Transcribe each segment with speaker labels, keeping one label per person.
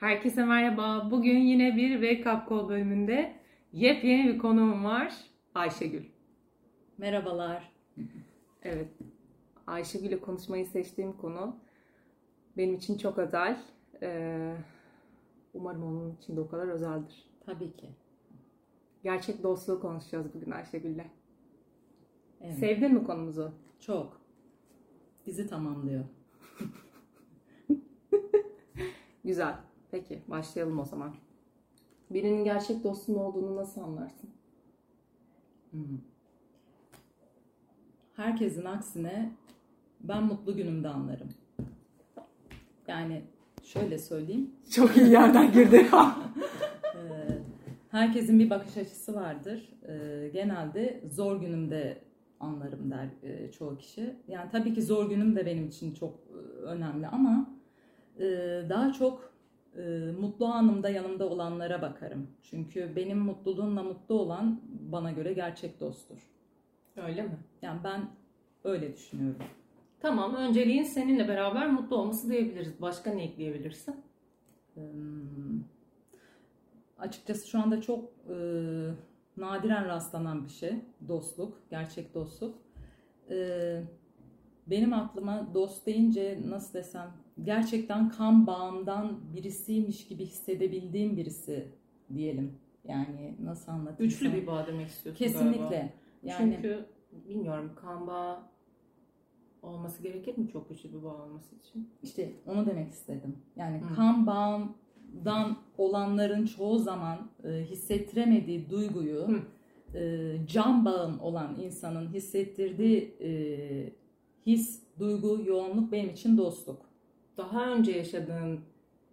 Speaker 1: Herkese merhaba. Bugün yine bir Wake Up Call bölümünde yepyeni bir konuğum var. Ayşegül.
Speaker 2: Merhabalar.
Speaker 1: Evet. Ayşegül'le konuşmayı seçtiğim konu benim için çok özel. Ee, umarım onun için de o kadar özeldir.
Speaker 2: Tabii ki.
Speaker 1: Gerçek dostluğu konuşacağız bugün Ayşegül'le.
Speaker 2: Evet.
Speaker 1: Sevdin mi konumuzu?
Speaker 2: Çok. Bizi tamamlıyor.
Speaker 1: Güzel. Peki başlayalım o zaman. Birinin gerçek dostun olduğunu nasıl anlarsın?
Speaker 2: Hmm. Herkesin aksine ben mutlu günümde anlarım. Yani şöyle söyleyeyim.
Speaker 1: Çok iyi yerden girdi.
Speaker 2: Ee, herkesin bir bakış açısı vardır. Ee, genelde zor günümde anlarım der e, çoğu kişi. Yani tabii ki zor günüm de benim için çok e, önemli ama e, daha çok e, mutlu anımda yanımda olanlara bakarım. Çünkü benim mutluluğumla mutlu olan bana göre gerçek dosttur.
Speaker 1: Öyle mi?
Speaker 2: Yani ben öyle düşünüyorum.
Speaker 1: Tamam, önceliğin seninle beraber mutlu olması diyebiliriz. Başka ne ekleyebilirsin?
Speaker 2: Hmm. Açıkçası şu anda çok e, nadiren rastlanan bir şey. Dostluk, gerçek dostluk. E, benim aklıma dost deyince nasıl desem gerçekten kan bağımdan birisiymiş gibi hissedebildiğim birisi diyelim. Yani nasıl anlatayım?
Speaker 1: Güçlü bir bağ demek istiyorsun
Speaker 2: Kesinlikle.
Speaker 1: galiba.
Speaker 2: Yani
Speaker 1: Çünkü bilmiyorum kan bağı olması gerekir mi çok güçlü bir bağ olması için?
Speaker 2: İşte onu demek istedim. Yani
Speaker 1: Hı.
Speaker 2: kan bağımdan olanların çoğu zaman e, hissettiremediği duyguyu
Speaker 1: Hı.
Speaker 2: e, can bağım olan insanın hissettirdiği e, his, duygu, yoğunluk benim için dostluk.
Speaker 1: Daha önce yaşadığın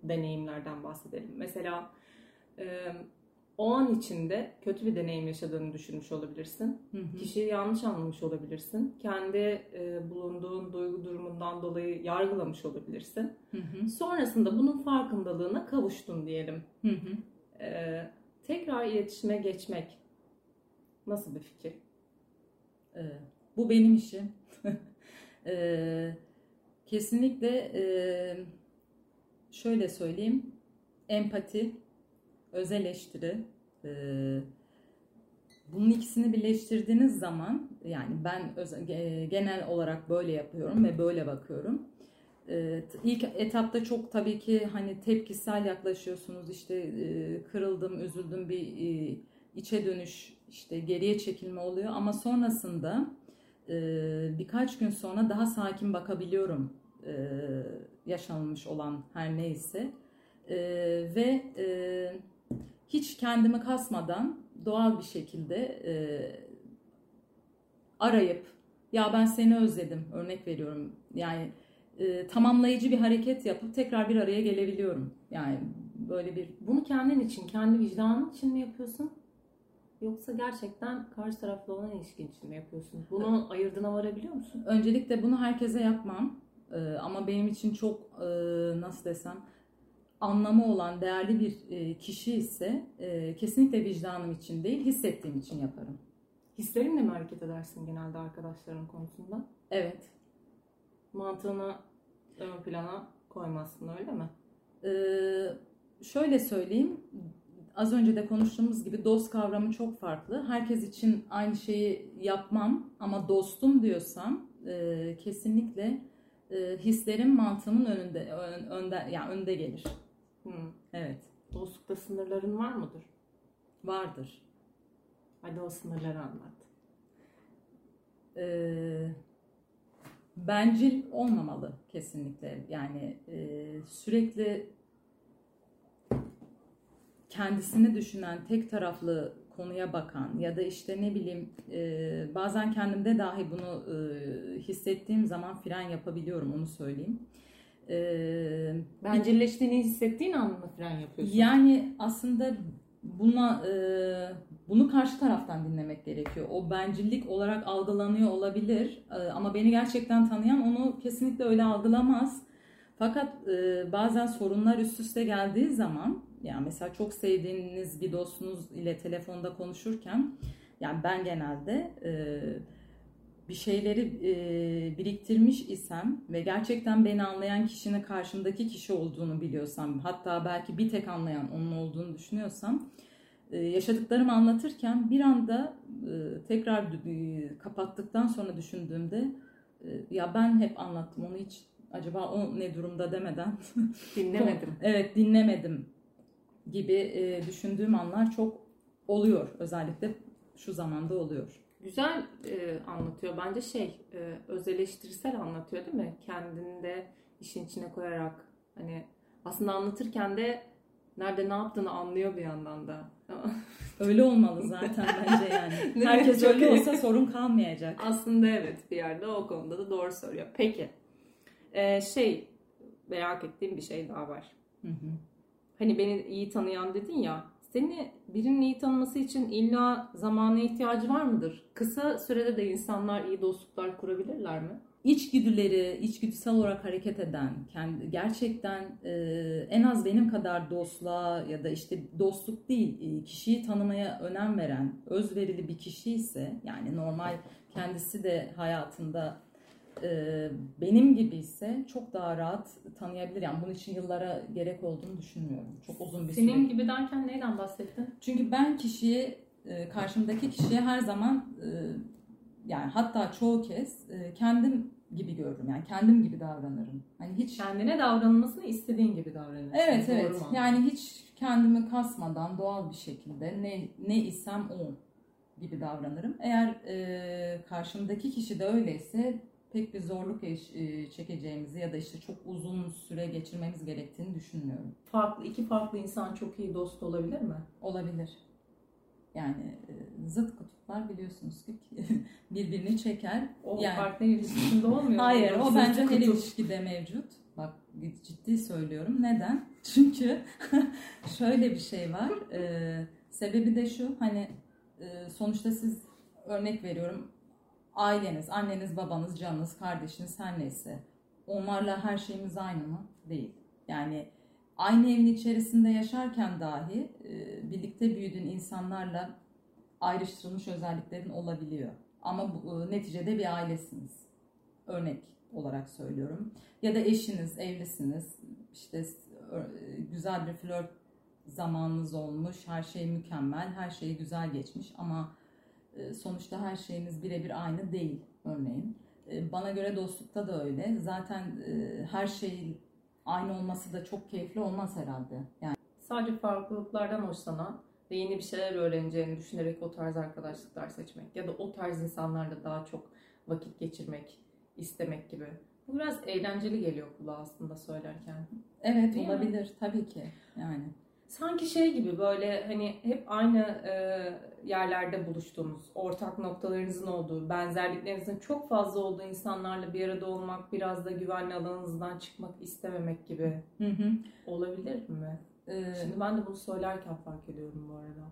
Speaker 1: deneyimlerden bahsedelim. Mesela e, o an içinde kötü bir deneyim yaşadığını düşünmüş olabilirsin.
Speaker 2: Hı hı.
Speaker 1: Kişiyi yanlış anlamış olabilirsin. Kendi e, bulunduğun duygu durumundan dolayı yargılamış olabilirsin.
Speaker 2: Hı hı.
Speaker 1: Sonrasında bunun farkındalığına kavuştun diyelim.
Speaker 2: Hı hı.
Speaker 1: Ee, tekrar iletişime geçmek nasıl bir fikir?
Speaker 2: E, bu benim işim. E, kesinlikle e, şöyle söyleyeyim. Empati, öz eleştiri. e, bunun ikisini birleştirdiğiniz zaman yani ben öz- ge- genel olarak böyle yapıyorum ve böyle bakıyorum. E, ilk etapta çok tabii ki hani tepkisel yaklaşıyorsunuz işte e, kırıldım, üzüldüm bir e, içe dönüş işte geriye çekilme oluyor ama sonrasında e, birkaç gün sonra daha sakin bakabiliyorum e, yaşanmış olan her neyse E, ve e, hiç kendimi kasmadan doğal bir şekilde e, arayıp ya ben seni özledim örnek veriyorum yani e, tamamlayıcı bir hareket yapıp tekrar bir araya gelebiliyorum yani böyle bir
Speaker 1: Bunu kendin için, kendi vicdanın için mi yapıyorsun? Yoksa gerçekten karşı tarafla olan ilişkin için mi yapıyorsun? Bunu ayırdığına varabiliyor musun?
Speaker 2: Öncelikle bunu herkese yapmam Ee, ama benim için çok e, nasıl desem anlamı olan değerli bir e, kişi ise e, kesinlikle vicdanım için değil hissettiğim için yaparım.
Speaker 1: Hislerinle mi hareket edersin genelde arkadaşların konusunda?
Speaker 2: Evet.
Speaker 1: Mantığını ön plana koymazsın öyle mi?
Speaker 2: Ee, şöyle söyleyeyim az önce de konuştuğumuz gibi dost kavramı çok farklı. Herkes için aynı şeyi yapmam ama dostum diyorsam e, kesinlikle e, hislerim mantığımın önünde ön, önde yani önde gelir.
Speaker 1: Hı.
Speaker 2: Evet.
Speaker 1: Dostlukta sınırların var mıdır?
Speaker 2: Vardır.
Speaker 1: Hadi o sınırları anlat.
Speaker 2: e, bencil olmamalı kesinlikle. Yani e, sürekli kendisini düşünen, tek taraflı konuya bakan ya da işte ne bileyim e, bazen kendimde dahi bunu e, hissettiğim zaman fren yapabiliyorum onu söyleyeyim. E,
Speaker 1: Bencilleştiğini hissettiğin an mı fren yapıyorsun?
Speaker 2: yani aslında buna e, bunu karşı taraftan dinlemek gerekiyor. O bencillik olarak algılanıyor olabilir E, ama beni gerçekten tanıyan onu kesinlikle öyle algılamaz. Fakat e, bazen sorunlar üst üste geldiği zaman yani mesela çok sevdiğiniz bir dostunuz ile telefonda konuşurken yani ben genelde e, bir şeyleri e, biriktirmiş isem ve gerçekten beni anlayan kişinin karşımdaki kişi olduğunu biliyorsam, hatta belki bir tek anlayan onun olduğunu düşünüyorsam, e, yaşadıklarımı anlatırken bir anda e, tekrar e, kapattıktan sonra düşündüğümde e, ya ben hep anlattım onu hiç acaba o ne durumda demeden
Speaker 1: Dinlemedim.
Speaker 2: evet dinlemedim gibi e, düşündüğüm anlar çok oluyor. Özellikle şu zamanda oluyor.
Speaker 1: Güzel e, anlatıyor. Bence şey e, öz eleştirisel anlatıyor değil mi? Kendini de işin içine koyarak hani aslında anlatırken de nerede ne yaptığını anlıyor bir yandan da.
Speaker 2: Öyle olmalı zaten bence yani. Herkes öyle olsa sorun kalmayacak.
Speaker 1: aslında evet bir yerde o konuda da doğru söylüyor. Peki e, şey merak ettiğim bir şey daha var.
Speaker 2: Hı hı.
Speaker 1: Hani beni iyi tanıyan dedin ya. Seni birinin iyi tanıması için illa zamana ihtiyacı var mıdır? Kısa sürede de insanlar iyi dostluklar kurabilirler mi?
Speaker 2: İçgüdüleri, içgüdüsel olarak hareket eden, kendi gerçekten e, en az benim kadar dostluğa ya da işte dostluk değil, e, kişiyi tanımaya önem veren, özverili bir kişi ise yani normal kendisi de hayatında e, benim gibi ise çok daha rahat tanıyabilir. Yani bunun için yıllara gerek olduğunu düşünmüyorum. Çok uzun bir süre.
Speaker 1: Senin gibi derken neyden bahsettin?
Speaker 2: Çünkü ben kişiye, e, karşımdaki kişiye her zaman e, yani hatta çoğu kez e, kendim gibi görürüm. Yani kendim gibi davranırım. Hani hiç
Speaker 1: Kendine davranılmasını istediğin gibi davranırsın.
Speaker 2: Evet
Speaker 1: Doğru
Speaker 2: evet.
Speaker 1: mu?
Speaker 2: Yani hiç kendimi kasmadan doğal bir şekilde ne ne isem o gibi davranırım. Eğer e, karşımdaki kişi de öyleyse pek bir zorluk e, çekeceğimizi ya da işte çok uzun süre geçirmemiz gerektiğini düşünmüyorum.
Speaker 1: farklı iki farklı insan çok iyi dost olabilir mi?
Speaker 2: Olabilir. Yani e, zıt kutuplar biliyorsunuz ki birbirini çeker.
Speaker 1: O
Speaker 2: yani
Speaker 1: partner ilişkisinde olmuyor. mu?
Speaker 2: Hayır, o bence her ilişkide mevcut. Bak ciddi söylüyorum. Neden? Çünkü şöyle bir şey var. Ee, sebebi de şu. Hani e, sonuçta siz örnek veriyorum. Aileniz, anneniz, babanız, canınız, kardeşiniz her neyse. Onlarla her şeyimiz aynı mı? Değil. Yani aynı evin içerisinde yaşarken dahi e, birlikte büyüdüğün insanlarla ayrıştırılmış özelliklerin olabiliyor. Ama bu, e, neticede bir ailesiniz. Örnek olarak söylüyorum. Ya da eşiniz, evlisiniz. İşte ö- güzel bir flört zamanınız olmuş. Her şey mükemmel, her şey güzel geçmiş ama e, sonuçta her şeyiniz birebir aynı değil örneğin. E, Bana göre dostlukta da öyle. Zaten e, her şey aynı olması da çok keyifli olmaz herhalde. Yani
Speaker 1: Sadece farklılıklardan hoşlanan ve yeni bir şeyler öğreneceğini düşünerek o tarz arkadaşlıklar seçmek ya da o tarz insanlarla daha çok vakit geçirmek istemek gibi. Bu biraz eğlenceli geliyor kulağa aslında söylerken.
Speaker 2: evet
Speaker 1: Değil mi?
Speaker 2: olabilir tabii ki. Yani
Speaker 1: Sanki şey gibi böyle hani hep aynı e, yerlerde buluştuğunuz, ortak noktalarınızın olduğu, benzerliklerinizin çok fazla olduğu insanlarla bir arada olmak, biraz da güvenli alanınızdan çıkmak istememek gibi
Speaker 2: hı hı.
Speaker 1: olabilir mi?
Speaker 2: Ee,
Speaker 1: Şimdi ben de bunu söylerken fark ediyorum bu arada.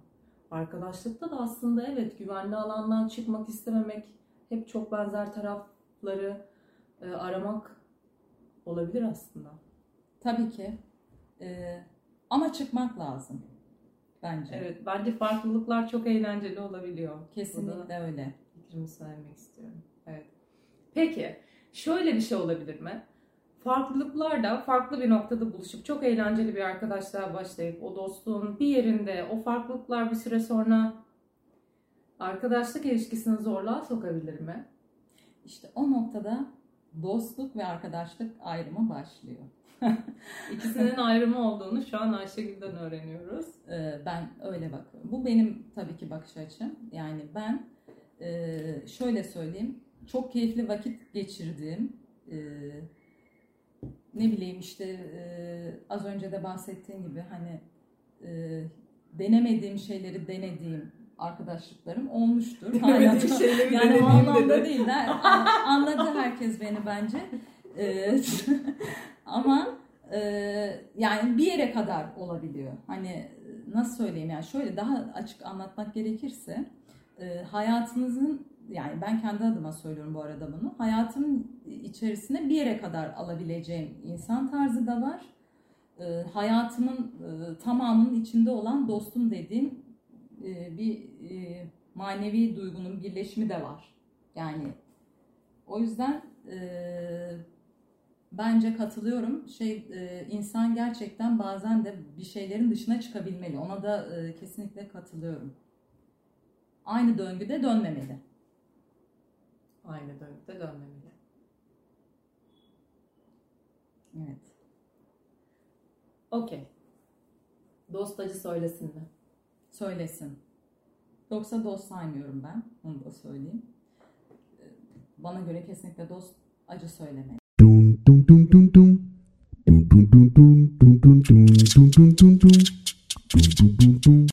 Speaker 1: Arkadaşlıkta da aslında evet güvenli alandan çıkmak istememek, hep çok benzer tarafları e, aramak olabilir aslında.
Speaker 2: tabii ki. Ee, ama çıkmak lazım bence.
Speaker 1: Evet, bence farklılıklar çok eğlenceli olabiliyor. Bu da
Speaker 2: Kesinlikle öyle.
Speaker 1: fikrimi söylemek istiyorum. Evet. Peki, şöyle bir şey olabilir mi? Farklılıklar da farklı bir noktada buluşup çok eğlenceli bir arkadaşlığa başlayıp o dostluğun bir yerinde o farklılıklar bir süre sonra arkadaşlık ilişkisini zorluğa sokabilir mi?
Speaker 2: İşte o noktada dostluk ve arkadaşlık ayrımı başlıyor.
Speaker 1: İkisinin ayrımı olduğunu şu an Ayşegül'den öğreniyoruz.
Speaker 2: Ee, ben öyle bakıyorum. Bu benim tabii ki bakış açım. Yani ben e, şöyle söyleyeyim. Çok keyifli vakit geçirdiğim e, ne bileyim işte e, az önce de bahsettiğim gibi hani denemediğim şeyleri denediğim arkadaşlıklarım olmuştur.
Speaker 1: Denemediğim şeyleri
Speaker 2: yani o anlamda değil. de an- anladı herkes beni bence. E, ama e, yani bir yere kadar olabiliyor. Hani nasıl söyleyeyim yani şöyle daha açık anlatmak gerekirse e, hayatınızın yani ben kendi adıma söylüyorum bu arada bunu. Hayatın içerisine bir yere kadar alabileceğim insan tarzı da var. E, hayatımın e, tamamının içinde olan dostum dediğim e, bir e, manevi duygunun birleşimi de var. Yani O yüzden e, bence katılıyorum. Şey e, insan gerçekten bazen de bir şeylerin dışına çıkabilmeli. Ona da e, kesinlikle katılıyorum. Aynı döngüde dönmemeli.
Speaker 1: Aynı döngüde dönmemeli.
Speaker 2: Evet.
Speaker 1: Okey. Dost acı söylesin mi?
Speaker 2: Söylesin. Yoksa dost saymıyorum ben. Onu da söyleyeyim. Bana göre kesinlikle dost acı söylemeli.